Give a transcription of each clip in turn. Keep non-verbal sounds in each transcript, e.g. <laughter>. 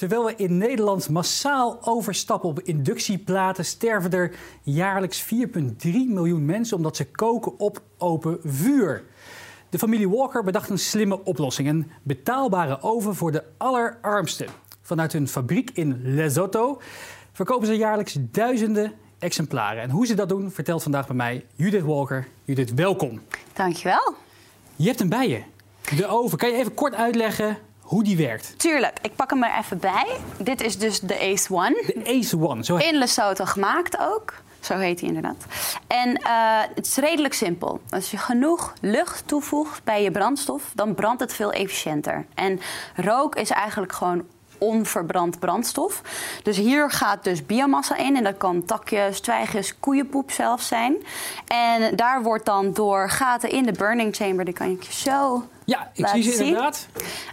Terwijl we in Nederland massaal overstappen op inductieplaten, sterven er jaarlijks 4,3 miljoen mensen omdat ze koken op open vuur. De familie Walker bedacht een slimme oplossing: een betaalbare oven voor de allerarmsten. Vanuit hun fabriek in Lesotho verkopen ze jaarlijks duizenden exemplaren. En hoe ze dat doen, vertelt vandaag bij mij Judith Walker. Judith, welkom. Dankjewel. Je hebt hem bij je. De oven. Kan je even kort uitleggen hoe die werkt? Tuurlijk, ik pak hem er even bij. Dit is dus de Ace One. De Ace One, zo In Lesotho gemaakt ook. Zo heet hij inderdaad. En eh, het is redelijk simpel. Als je genoeg lucht toevoegt bij je brandstof, dan brandt het veel efficiënter. En rook is eigenlijk gewoon onverbrand brandstof. Dus hier gaat dus biomassa in. En dat kan takjes, twijgjes, koeienpoep zelfs zijn. En daar wordt dan door gaten in de burning chamber, die kan je zo ja, ik zie ze inderdaad.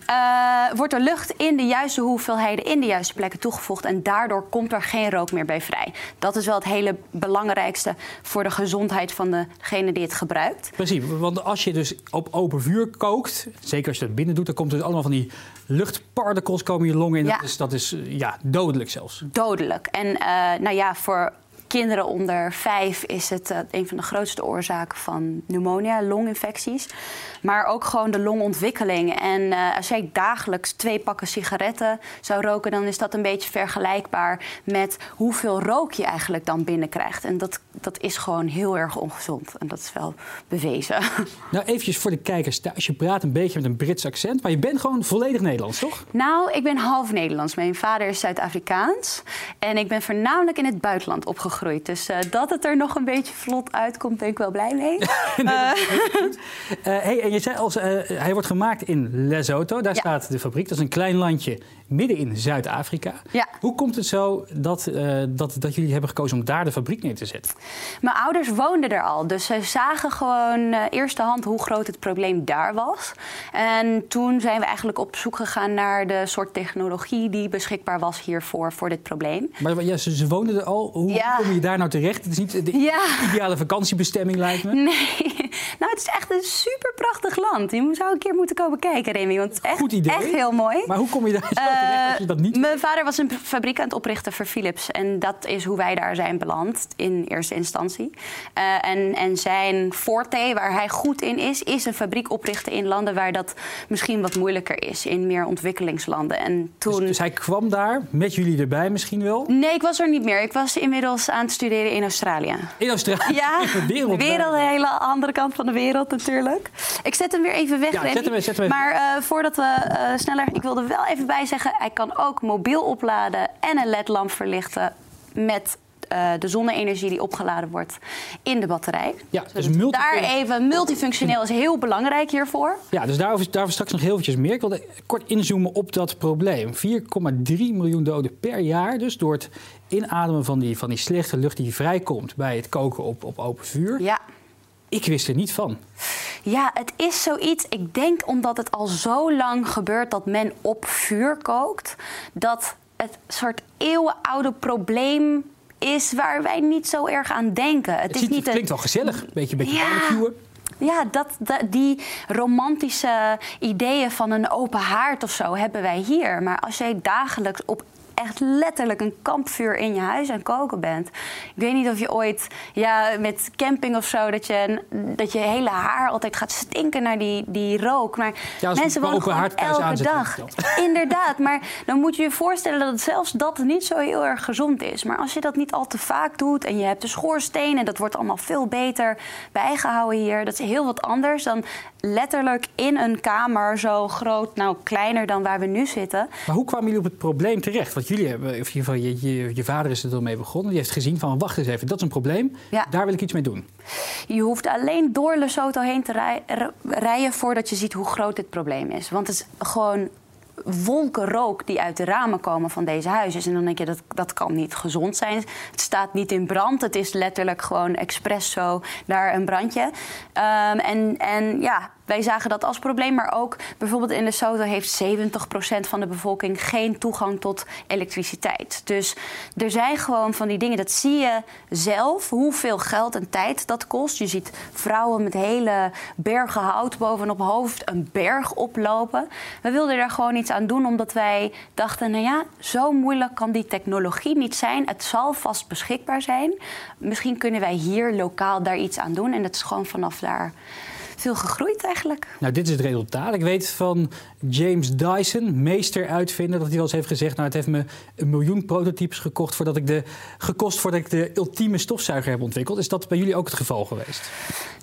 Uh, wordt er lucht in de juiste hoeveelheden in de juiste plekken toegevoegd. En daardoor komt er geen rook meer bij vrij. Dat is wel het hele belangrijkste voor de gezondheid van degene die het gebruikt. Precies, want als je dus op open vuur kookt, zeker als je het binnen doet, dan komt er allemaal van die luchtparticles komen je longen in. Ja. Dat is, dat is ja, dodelijk zelfs. Dodelijk. En uh, nou ja, voor kinderen onder vijf is het uh, een van de grootste oorzaken van pneumonia, longinfecties. Maar ook gewoon de longontwikkeling. En uh, als jij dagelijks twee pakken sigaretten zou roken, dan is dat een beetje vergelijkbaar met hoeveel rook je eigenlijk dan binnenkrijgt. En dat, dat is gewoon heel erg ongezond. En dat is wel bewezen. <laughs> Nou, eventjes voor de kijkers thuis. Je praat een beetje met een Brits accent, maar je bent gewoon volledig Nederlands, toch? Nou, ik ben half Nederlands. Mijn vader is Zuid-Afrikaans. En ik ben voornamelijk in het buitenland opgegroeid. Dus uh, dat het er nog een beetje vlot uitkomt, ben ik wel blij mee. <laughs> nee, uh, hey, en je zei als, hij wordt gemaakt in Lesotho. Daar ja. staat de fabriek. Dat is een klein landje midden in Zuid-Afrika. Ja. Hoe komt het zo dat, dat, dat jullie hebben gekozen om daar de fabriek neer te zetten? Mijn ouders woonden er al. Dus ze zagen gewoon eerste hand hoe groot het probleem daar was. En toen zijn we eigenlijk op zoek gegaan naar de soort technologie die beschikbaar was hiervoor, voor dit probleem. Maar ja, ze, ze woonden er al. Hoe ja. Kom je daar nou terecht? Het is niet de ja. ideale vakantiebestemming, lijkt me. Nee. <laughs> Nou, het is echt een super prachtig land. Je zou een keer moeten komen kijken, Remy. Want het is echt, Goed idee. echt heel mooi. Maar hoe kom je daar zo terecht als je dat niet... Uh, mijn vader was een fabriek aan het oprichten voor Philips. En dat is hoe wij daar zijn beland in eerste instantie. Uh, en, en zijn forte, waar hij goed in is, is een fabriek oprichten in landen waar dat misschien wat moeilijker is. In meer ontwikkelingslanden. En toen... dus, dus hij kwam daar, met jullie erbij misschien wel? Nee, ik was er niet meer. Ik was inmiddels aan het studeren in Australië. In Australië? Ja, <laughs> de wereld. wereld, de hele andere kant van de wereld natuurlijk. Ik zet hem weer even weg, ja, zet hem, zet hem Maar uh, voordat we uh, sneller... Ik wilde wel even bij zeggen... hij kan ook mobiel opladen en een ledlamp verlichten... met uh, de zonne-energie die opgeladen wordt in de batterij. Ja, dus multi daar even multifunctioneel is heel belangrijk hiervoor. Ja, dus daarover, daarover straks nog heel eventjes meer. Ik wilde kort inzoomen op dat probleem. 4,3 miljoen doden per jaar, dus door het inademen van die, van die slechte lucht die vrijkomt bij het koken op, op open vuur. Ja. Ik wist er niet van. Ja, het is zoiets. Ik denk omdat het al zo lang gebeurt dat men op vuur kookt, dat het soort eeuwenoude probleem is waar wij niet zo erg aan denken. Het, het, is ziet, niet het klinkt wel gezellig, een beetje, beetje ja. Ja, dat, dat, die romantische ideeën van een open haard of zo hebben wij hier. Maar als jij dagelijks op echt letterlijk een kampvuur in je huis aan koken bent. Ik weet niet of je ooit ja, met camping of zo, dat je, dat je hele haar altijd gaat stinken naar die, die rook. Maar ja, mensen wonen gewoon elke dag. <laughs> Inderdaad, maar dan moet je je voorstellen dat zelfs dat niet zo heel erg gezond is. Maar als je dat niet al te vaak doet en je hebt de schoorsteen en dat wordt allemaal veel beter bijgehouden hier. Dat is heel wat anders dan letterlijk in een kamer zo groot, nou kleiner dan waar we nu zitten. Maar hoe kwamen jullie op het probleem terecht? Want jullie hebben, of in ieder geval je, je, je vader is er al mee begonnen. Die heeft gezien van wacht eens even, dat is een probleem. Ja. Daar wil ik iets mee doen. Je hoeft alleen door Lesotho heen te rij, rijden voordat je ziet hoe groot dit probleem is. Want het is gewoon wolken rook die uit de ramen komen van deze huizen. En dan denk je, dat, dat kan niet gezond zijn. Het staat niet in brand. Het is letterlijk gewoon expres zo daar een brandje. Um, en, en ja, wij zagen dat als probleem. Maar ook bijvoorbeeld in Lesotho heeft 70% van de bevolking geen toegang tot elektriciteit. Dus er zijn gewoon van die dingen, dat zie je zelf, hoeveel geld en tijd dat kost. Je ziet vrouwen met hele bergen hout bovenop hoofd een berg oplopen. We wilden daar gewoon iets aan doen, omdat wij dachten, nou ja, zo moeilijk kan die technologie niet zijn. Het zal vast beschikbaar zijn. Misschien kunnen wij hier lokaal daar iets aan doen. En het is gewoon vanaf daar veel gegroeid eigenlijk. Nou, dit is het resultaat. Ik weet van James Dyson, meester uitvinder, dat hij wel eens heeft gezegd: Nou, het heeft me een miljoen prototypes gekocht voordat ik de, gekost voordat ik de ultieme stofzuiger heb ontwikkeld. Is dat bij jullie ook het geval geweest?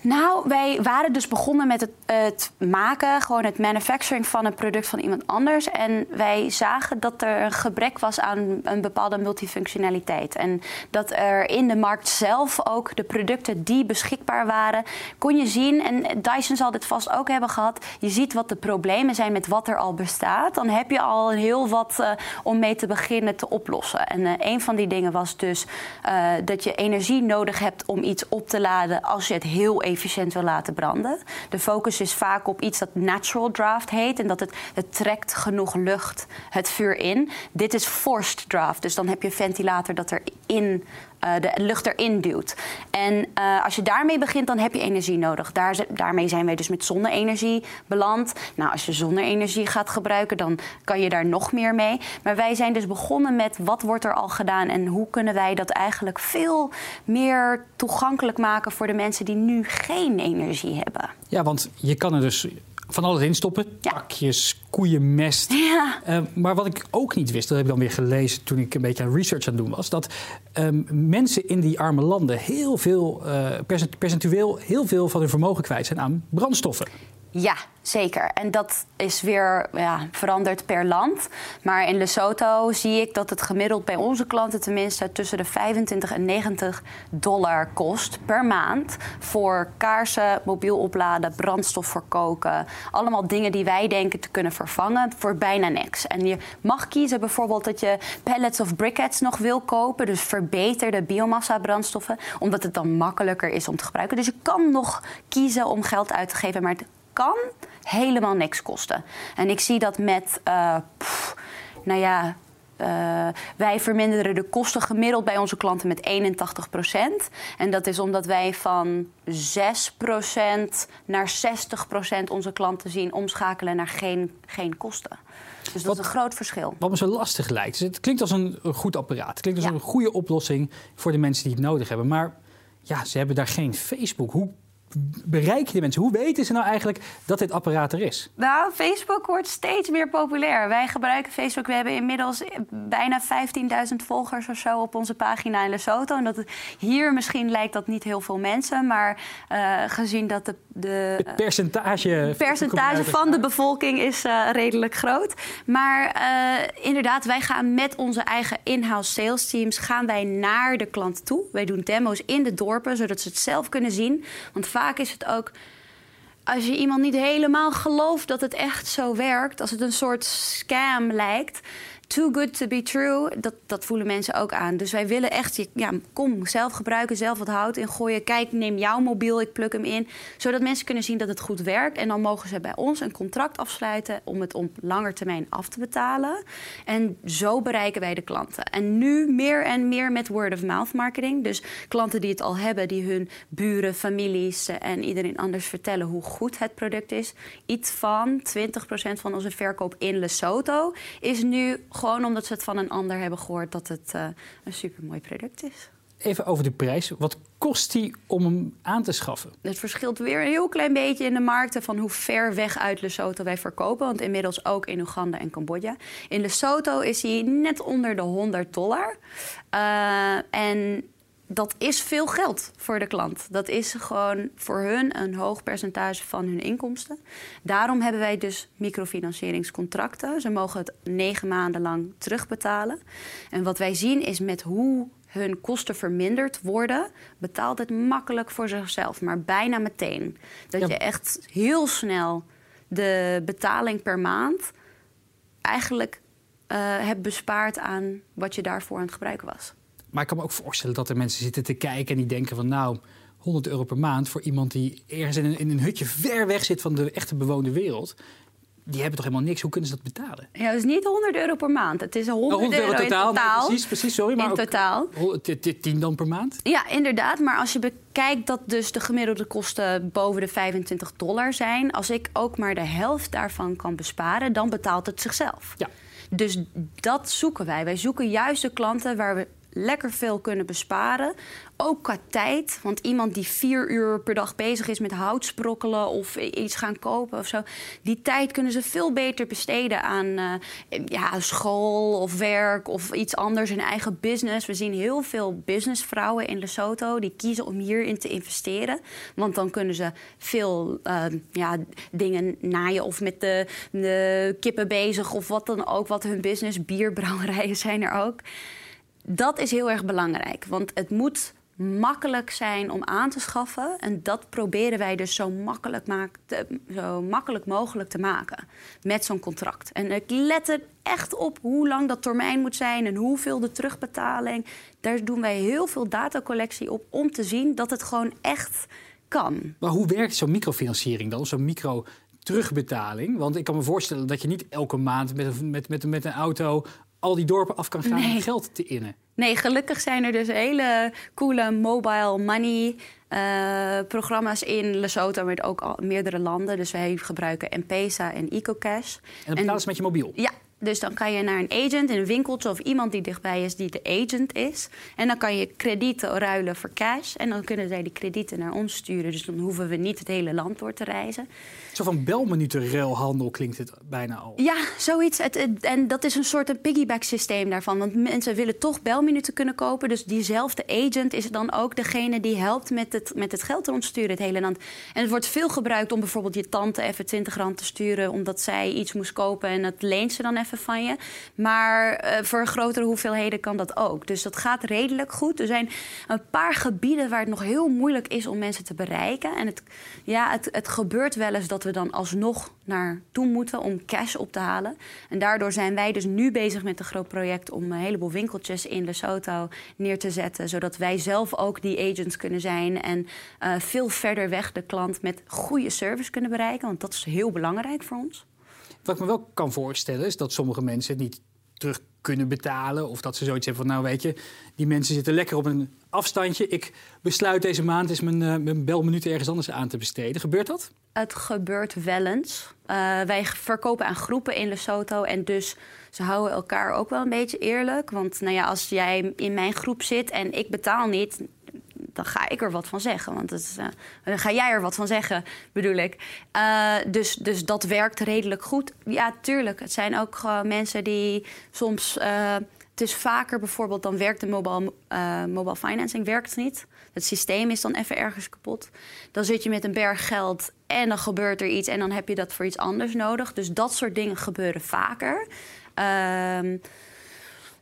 Nou, wij waren dus begonnen met het, het maken, gewoon het manufacturing van een product van iemand anders. En wij zagen dat er een gebrek was aan een bepaalde multifunctionaliteit. En dat er in de markt zelf ook de producten die beschikbaar waren, kon je zien. En Dyson zal dit vast ook hebben gehad. Je ziet wat de problemen zijn met wat er al bestaat. Dan heb je al heel wat uh, om mee te beginnen te oplossen. En uh, een van die dingen was dus uh, dat je energie nodig hebt om iets op te laden als je het heel efficiënt wil laten branden. De focus is vaak op iets dat natural draft heet. En dat het, het trekt genoeg lucht het vuur in. Dit is forced draft. Dus dan heb je een ventilator dat erin de lucht erin duwt. En uh, als je daarmee begint, dan heb je energie nodig. Daar, daarmee zijn wij dus met zonne-energie beland. Nou, als je zonne-energie gaat gebruiken, dan kan je daar nog meer mee. Maar wij zijn dus begonnen met wat wordt er al gedaan en hoe kunnen wij dat eigenlijk veel meer toegankelijk maken voor de mensen die nu geen energie hebben. Ja, want je kan er dus van alles in stoppen. Ja. Takjes, koeienmest. Ja. Uh, maar wat ik ook niet wist, dat heb ik dan weer gelezen toen ik een beetje aan research aan het doen was, dat um, mensen in die arme landen heel veel, uh, percentueel heel veel van hun vermogen kwijt zijn aan brandstoffen. Ja, zeker. En dat is weer ja, veranderd per land. Maar in Lesotho zie ik dat het gemiddeld bij onze klanten tenminste tussen de 25 en 90 dollar kost per maand. Voor kaarsen, mobiel opladen, brandstof voor. Allemaal dingen die wij denken te kunnen vervangen voor bijna niks. En je mag kiezen bijvoorbeeld dat je pellets of briquettes nog wil kopen. Dus verbeterde biomassa brandstoffen. Omdat het dan makkelijker is om te gebruiken. Dus je kan nog kiezen om geld uit te geven. Maar het kan helemaal niks kosten. En ik zie dat met, uh, pff, nou ja, uh, wij verminderen de kosten gemiddeld bij onze klanten met 81% En dat is omdat wij van 6% naar 60% onze klanten zien omschakelen naar geen, geen kosten. Dus dat wat, is een groot verschil. Wat me zo lastig lijkt. het klinkt als een goed apparaat. Het klinkt als ja. een goede oplossing voor de mensen die het nodig hebben. Maar ja, ze hebben daar geen Facebook. Hoe bereik je de mensen? Hoe weten ze nou eigenlijk dat dit apparaat er is? Nou, Facebook wordt steeds meer populair. Wij gebruiken Facebook. We hebben inmiddels bijna 15.000 volgers of zo op onze pagina in Lesotho. En dat het, hier misschien lijkt dat niet heel veel mensen, maar uh, gezien dat de, de het percentage, percentage van de bevolking is uh, redelijk groot. Maar uh, inderdaad, wij gaan met onze eigen in-house sales teams gaan wij naar de klant toe. Wij doen demo's in de dorpen, zodat ze het zelf kunnen zien. Want vaak is het ook als je iemand niet helemaal gelooft dat het echt zo werkt, als het een soort scam lijkt, too good to be true, dat, dat voelen mensen ook aan. Dus wij willen echt, ja, kom, zelf gebruiken, zelf wat hout ingooien. Kijk, neem jouw mobiel, ik pluk hem in. Zodat mensen kunnen zien dat het goed werkt. En dan mogen ze bij ons een contract afsluiten om het op lange termijn af te betalen. En zo bereiken wij de klanten. En nu meer en meer met word-of-mouth marketing. Dus klanten die het al hebben, die hun buren, families en iedereen anders vertellen hoe goed het product is. Iets van 20% van onze verkoop in Lesotho is nu gewoon omdat ze het van een ander hebben gehoord dat het uh, een supermooi product is. Even over de prijs. Wat kost die om hem aan te schaffen? Het verschilt weer een heel klein beetje in de markten van hoe ver weg uit Lesotho wij verkopen. Want inmiddels ook in Oeganda en Cambodja. In Lesotho is hij net onder de 100 dollar. Uh, en dat is veel geld voor de klant. Dat is gewoon voor hun een hoog percentage van hun inkomsten. Daarom hebben wij dus microfinancieringscontracten. Ze mogen het negen maanden lang terugbetalen. En wat wij zien is met hoe hun kosten verminderd worden, betaalt het makkelijk voor zichzelf, maar bijna meteen. Dat je echt heel snel de betaling per maand eigenlijk uh, hebt bespaard aan wat je daarvoor aan het gebruiken was. Maar ik kan me ook voorstellen dat er mensen zitten te kijken en die denken van nou, 100 euro per maand voor iemand die ergens in een, in een hutje ver weg zit van de echte bewoonde wereld. Die hebben toch helemaal niks? Hoe kunnen ze dat betalen? Ja, het is niet 100 euro per maand. Het is 100, 100 euro, totaal. In totaal. precies, precies, sorry. Maar in totaal. 10 dan per maand? Ja, inderdaad. Maar als je bekijkt dat dus de gemiddelde kosten boven de 25 dollar zijn... als ik ook maar de helft daarvan kan besparen, dan betaalt het zichzelf. Ja. Dus dat zoeken wij. Wij zoeken juist de klanten waar we lekker veel kunnen besparen. Ook qua tijd. Want iemand die vier uur per dag bezig is met hout sprokkelen of iets gaan kopen of zo. Die tijd kunnen ze veel beter besteden aan uh, ja, school of werk of iets anders, hun eigen business. We zien heel veel businessvrouwen in Lesotho die kiezen om hierin te investeren. Want dan kunnen ze veel uh, ja, dingen naaien of met de, de kippen bezig of wat dan ook, wat hun business. Bierbrouwerijen <laughs> zijn er ook dat is heel erg belangrijk. Want het moet makkelijk zijn om aan te schaffen. En dat proberen wij dus zo makkelijk, zo makkelijk mogelijk te maken met zo'n contract. En ik let er echt op hoe lang dat termijn moet zijn en hoeveel de terugbetaling. Daar doen wij heel veel datacollectie op om te zien dat het gewoon echt kan. Maar hoe werkt zo'n microfinanciering dan? Zo'n micro terugbetaling? Want ik kan me voorstellen dat je niet elke maand met met, met, met een auto al die dorpen af kan gaan om geld te innen. Nee, gelukkig zijn er dus hele coole mobile money uh, programma's in Lesotho met ook al meerdere landen. Dus wij gebruiken M-Pesa en EcoCash. En dat betalen ze met je mobiel? Ja, dus dan kan je naar een agent in een winkeltje of iemand die dichtbij is die de agent is. En dan kan je kredieten ruilen voor cash. En dan kunnen zij die kredieten naar ons sturen. Dus dan hoeven we niet het hele land door te reizen. Zo van belminutenruilhandel klinkt het bijna al. Ja, zoiets. Het, en dat is een soort een piggyback systeem daarvan. Want mensen willen toch belminuten kunnen kopen. Dus diezelfde agent is dan ook degene die helpt met het, met het geld te ontsturen, het hele land. En het wordt veel gebruikt om bijvoorbeeld je tante even 20 rand te sturen. Omdat zij iets moest kopen en dat leent ze dan even van je. Maar uh, voor grotere hoeveelheden kan dat ook. Dus dat gaat redelijk goed. Er zijn een paar gebieden waar het nog heel moeilijk is om mensen te bereiken. En het, ja, het, het gebeurt wel eens dat we dan alsnog naartoe moeten om cash op te halen. En daardoor zijn wij dus nu bezig met een groot project om een heleboel winkeltjes in Lesotho neer te zetten. Zodat wij zelf ook die agents kunnen zijn en uh, veel verder weg de klant met goede service kunnen bereiken. Want dat is heel belangrijk voor ons. Wat ik me wel kan voorstellen is dat sommige mensen het niet terug kunnen betalen. Of dat ze zoiets hebben van, nou weet je, die mensen zitten lekker op een afstandje. Ik besluit deze maand is mijn, uh, mijn belminuten ergens anders aan te besteden. Gebeurt dat? Het gebeurt wel eens. Uh, wij verkopen aan groepen in Lesotho en dus ze houden elkaar ook wel een beetje eerlijk. Want nou ja, als jij in mijn groep zit en ik betaal niet, dan ga ik er wat van zeggen. Want uh, dan ga jij er wat van zeggen, bedoel ik. Uh, dus, dus dat werkt redelijk goed. Ja, tuurlijk. Het zijn ook mensen die soms. Uh, het is vaker bijvoorbeeld, dan werkt de mobile, mobile financing werkt niet. Het systeem is dan even ergens kapot. Dan zit je met een berg geld en dan gebeurt er iets en dan heb je dat voor iets anders nodig. Dus dat soort dingen gebeuren vaker. Uh,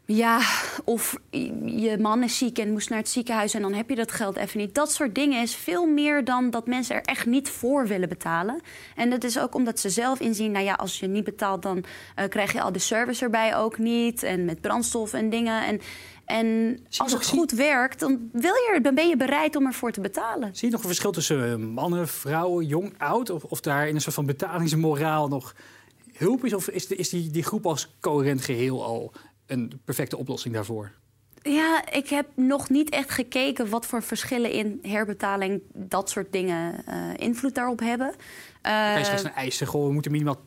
ja, of je man is ziek en moest naar het ziekenhuis en dan heb je dat geld even niet. Dat soort dingen is veel meer dan dat mensen er echt niet voor willen betalen. En dat is ook omdat ze zelf inzien, nou ja, als je niet betaalt, dan uh, krijg je al de service erbij ook niet. En met brandstof en dingen. En, en als het goed werkt, dan, wil je, dan ben je bereid om ervoor te betalen. Zie je nog een verschil tussen eh, mannen, vrouwen, jong, oud? Of, of daar in een soort van betalingsmoraal nog hulp is? Of is, de, is die, die groep als coherent geheel al een perfecte oplossing daarvoor? Ja, ik heb nog niet echt gekeken wat voor verschillen in herbetaling dat soort dingen uh, invloed daarop hebben. Uh, kan je slechts een eisen, gewoon, we moeten minimaal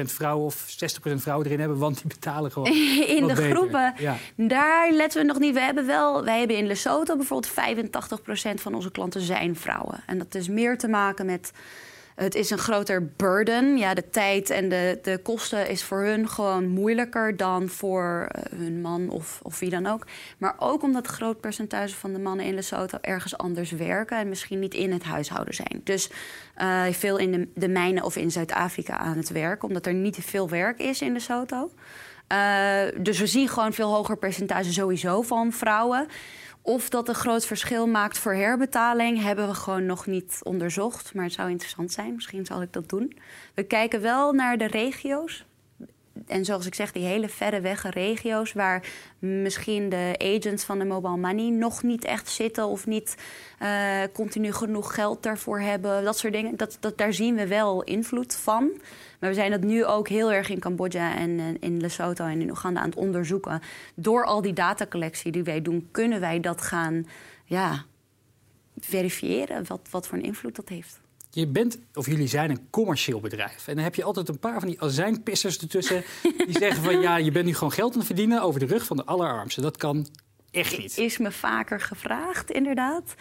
20% vrouwen of 60% vrouwen erin hebben, want die betalen gewoon. <laughs> in de groepen, ja. daar letten we nog niet. We hebben wel, wij hebben in Lesotho bijvoorbeeld 85% van onze klanten zijn vrouwen. En dat is meer te maken met het is een groter burden. Ja, de tijd en de, de kosten is voor hun gewoon moeilijker dan voor uh, hun man of, of wie dan ook. Maar ook omdat groot percentage van de mannen in Lesotho ergens anders werken en misschien niet in het huishouden zijn. Dus uh, veel in de, de mijnen of in Zuid-Afrika aan het werk, omdat er niet veel werk is in Lesotho. Uh, dus we zien gewoon veel hoger percentage sowieso van vrouwen. Of dat een groot verschil maakt voor herbetaling, hebben we gewoon nog niet onderzocht. Maar het zou interessant zijn, misschien zal ik dat doen. We kijken wel naar de regio's. En zoals ik zeg, die hele verre wegge regio's waar misschien de agents van de mobile money nog niet echt zitten of niet uh, continu genoeg geld daarvoor hebben. Dat soort dingen. Dat, dat, daar zien we wel invloed van. Maar we zijn dat nu ook heel erg in Cambodja en eh, in Lesotho en in Oeganda aan het onderzoeken. Door al die datacollectie die wij doen, kunnen wij dat gaan ja, verifiëren, wat, wat voor een invloed dat heeft. Je bent, of jullie zijn een commercieel bedrijf. En dan heb je altijd een paar van die azijnpissers ertussen. <laughs> die zeggen van ja, je bent nu gewoon geld aan het verdienen over de rug van de allerarmsten. Dat kan echt niet. Is me vaker gevraagd, inderdaad.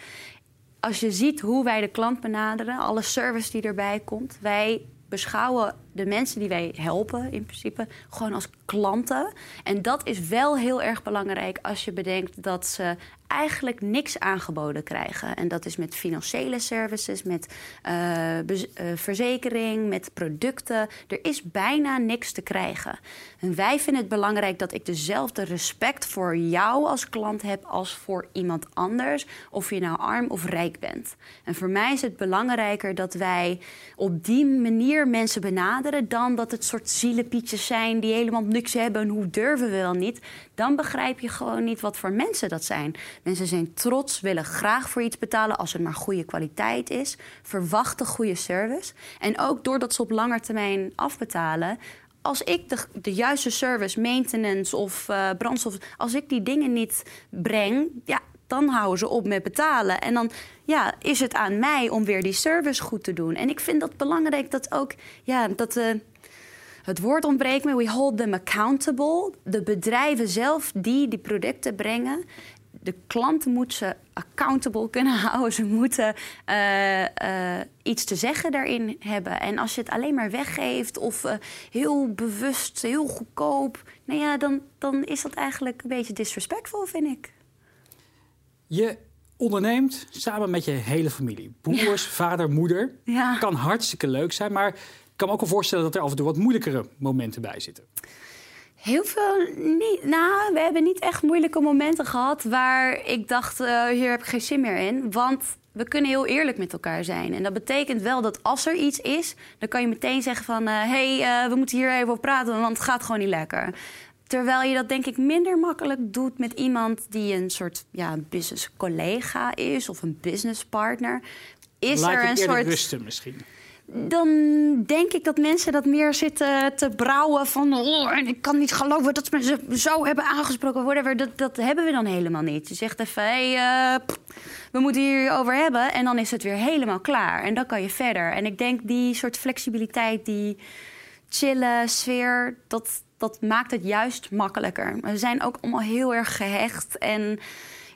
Als je ziet hoe wij de klant benaderen, alle service die erbij komt. Wij beschouwen de mensen die wij helpen in principe gewoon als klanten. En dat is wel heel erg belangrijk als je bedenkt dat ze eigenlijk niks aangeboden krijgen. En dat is met financiële services, met uh, verzekering, met producten. Er is bijna niks te krijgen. En wij vinden het belangrijk dat ik dezelfde respect voor jou als klant heb als voor iemand anders, of je nou arm of rijk bent. En voor mij is het belangrijker dat wij op die manier mensen benaderen dan dat het soort zielenpietjes zijn die helemaal niks hebben en hoe durven we wel niet. Dan begrijp je gewoon niet wat voor mensen dat zijn. Mensen zijn trots, willen graag voor iets betalen als het maar goede kwaliteit is, verwachten goede service. En ook doordat ze op lange termijn afbetalen, als ik de, de, juiste service, maintenance of uh, brandstof, als ik die dingen niet breng, ja, dan houden ze op met betalen. En dan ja, is het aan mij om weer die service goed te doen. En ik vind dat belangrijk dat ook, ja, dat uh, het woord ontbreekt me, we hold them accountable. De bedrijven zelf die die producten brengen, de klant moet ze accountable kunnen <laughs> houden. Ze moeten uh, uh, iets te zeggen daarin hebben. En als je het alleen maar weggeeft of uh, heel bewust, heel goedkoop, nou ja, dan, dan is dat eigenlijk een beetje disrespectful, vind ik. Je onderneemt samen met je hele familie. Broers, ja. vader, moeder. Ja. Kan hartstikke leuk zijn, maar ik kan me ook wel voorstellen dat er af en toe wat moeilijkere momenten bij zitten. Heel veel niet. Nou, we hebben niet echt moeilijke momenten gehad waar ik dacht, uh, hier heb ik geen zin meer in. Want we kunnen heel eerlijk met elkaar zijn. En dat betekent wel dat als er iets is, dan kan je meteen zeggen van... hé, uh, hey, uh, we moeten hier even over praten, want het gaat gewoon niet lekker. Terwijl je dat denk ik minder makkelijk doet met iemand die een soort ja, business collega is of een business partner. Is Laat er een soort. rusten misschien dan denk ik dat mensen dat meer zitten te brouwen van... Oh, en ik kan niet geloven dat ze me zo hebben aangesproken. Whatever. Dat, dat hebben we dan helemaal niet. Je zegt even, hey, uh, we moeten hier over hebben. En dan is het weer helemaal klaar. En dan kan je verder. En ik denk die soort flexibiliteit, die chille sfeer... dat, dat maakt het juist makkelijker. We zijn ook allemaal heel erg gehecht en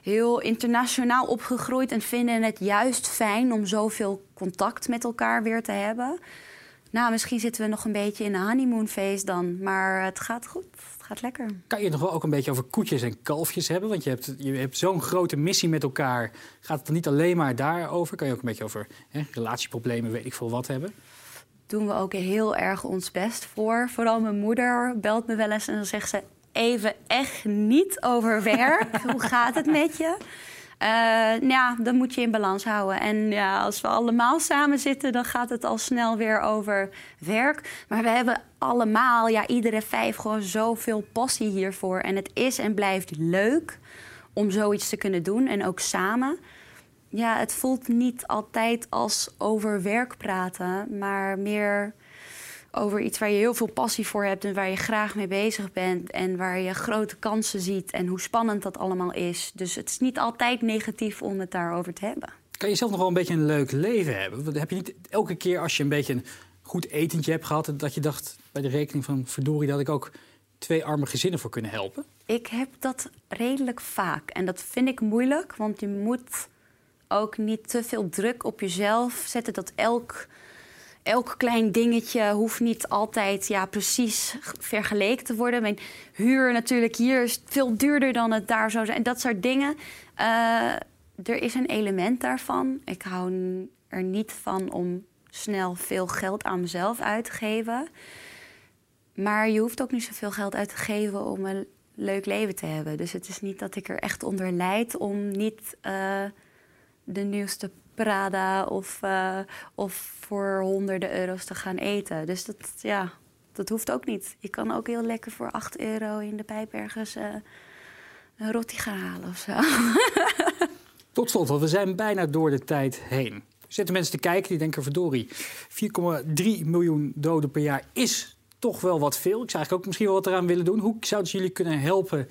heel internationaal opgegroeid en vinden het juist fijn om zoveel contact met elkaar weer te hebben. Nou, misschien zitten we nog een beetje in een honeymoonfeest dan, maar het gaat goed. Het gaat lekker. Kan je nog wel ook een beetje over koetjes en kalfjes hebben? Want je hebt, je hebt zo'n grote missie met elkaar. Gaat het dan niet alleen maar daarover? Kan je ook een beetje over hè, relatieproblemen, weet ik veel wat hebben? Doen we ook heel erg ons best voor. Vooral mijn moeder belt me wel eens en dan zegt ze: even echt niet over werk. <laughs> Hoe gaat het met je? Uh, ja, dan moet je in balans houden. En ja, als we allemaal samen zitten, dan gaat het al snel weer over werk. Maar we hebben allemaal, ja, iedere vijf, gewoon zoveel passie hiervoor. En het is en blijft leuk om zoiets te kunnen doen. En ook samen. Ja, het voelt niet altijd als over werk praten, maar meer over iets waar je heel veel passie voor hebt en waar je graag mee bezig bent en waar je grote kansen ziet en hoe spannend dat allemaal is. Dus het is niet altijd negatief om het daarover te hebben. Kan je zelf nog wel een beetje een leuk leven hebben? Heb je niet elke keer als je een beetje een goed etentje hebt gehad, dat je dacht bij de rekening van verdorie dat ik ook twee arme gezinnen voor kunnen helpen? Ik heb dat redelijk vaak en dat vind ik moeilijk, want je moet ook niet te veel druk op jezelf zetten dat elk elk klein dingetje hoeft niet altijd ja, precies vergeleken te worden. Mijn huur natuurlijk hier is veel duurder dan het daar zou zijn. Dat soort dingen. Uh, er is een element daarvan. Ik hou er niet van om snel veel geld aan mezelf uit te geven. Maar je hoeft ook niet zoveel geld uit te geven om een leuk leven te hebben. Dus het is niet dat ik er echt onder lijd om niet uh, de nieuwste Prada of, uh, of voor honderden euro's te gaan eten. Dus dat, ja, Dat hoeft ook niet. Je kan ook heel lekker voor 8 euro in de pijp ergens uh, een rotti gaan halen of zo. <laughs> Tot slot, want we zijn bijna door de tijd heen. Zitten mensen te kijken die denken, verdorie, 4,3 miljoen doden per jaar is toch wel wat veel. Ik zou eigenlijk ook misschien wel wat eraan willen doen. Hoe zouden jullie kunnen helpen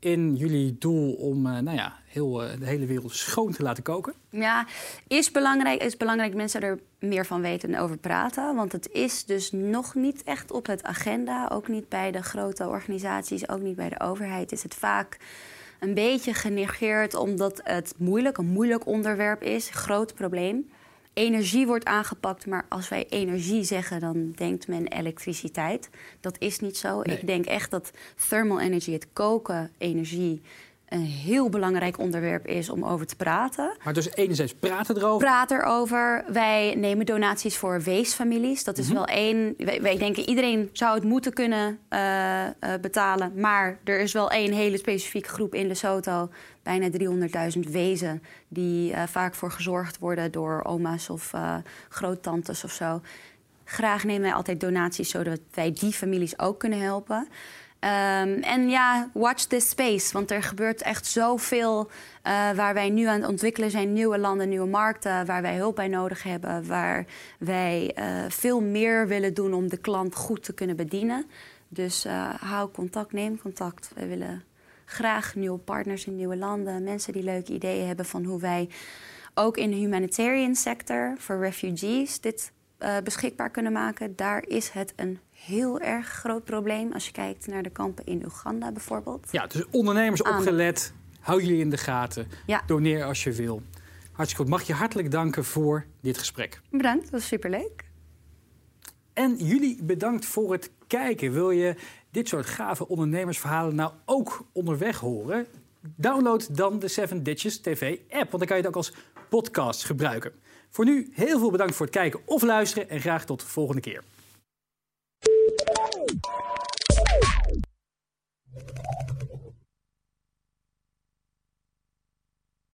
in jullie doel om uh, nou ja, heel, uh, de hele wereld schoon te laten koken? Ja, is belangrijk, is belangrijk mensen er meer van weten en over praten. Want het is dus nog niet echt op het agenda. Ook niet bij de grote organisaties, ook niet bij de overheid. Is het vaak een beetje genegeerd omdat het moeilijk, een moeilijk onderwerp is. Groot probleem energie wordt aangepakt, maar als wij energie zeggen, dan denkt men elektriciteit. Dat is niet zo. Ik denk echt dat thermal energy, het koken, energie, een heel belangrijk onderwerp is om over te praten. Maar dus enerzijds praten erover? Praat erover. Wij nemen donaties voor weesfamilies. Dat is mhm. wel één... Wij, denken iedereen zou het moeten kunnen uh, uh, betalen. Maar er is wel één hele specifieke groep in Lesotho... bijna 300.000 wezen... die uh, vaak voor gezorgd worden door oma's of groottantes of zo. Graag nemen wij altijd donaties... zodat wij die families ook kunnen helpen... Um, en ja, watch this space. Want er gebeurt echt zoveel uh, waar wij nu aan het ontwikkelen zijn. Nieuwe landen, nieuwe markten, waar wij hulp bij nodig hebben. Waar wij uh, veel meer willen doen om de klant goed te kunnen bedienen. Dus uh, hou contact, neem contact. We willen graag nieuwe partners in nieuwe landen. Mensen die leuke ideeën hebben van hoe wij ook in de humanitarian sector voor refugees dit beschikbaar kunnen maken. Daar is het een heel erg groot probleem als je kijkt naar de kampen in Oeganda bijvoorbeeld. Ja, dus ondernemers opgelet, hou jullie in de gaten, ja. doneer als je wil. Hartstikke goed. Mag je hartelijk danken voor dit gesprek. Bedankt, dat was superleuk. En jullie bedankt voor het kijken. Wil je dit soort gave ondernemersverhalen nou ook onderweg horen? Download dan de 7 Ditches TV app, want dan kan je het ook als podcast gebruiken. Voor nu heel veel bedankt voor het kijken of luisteren en graag tot de volgende keer.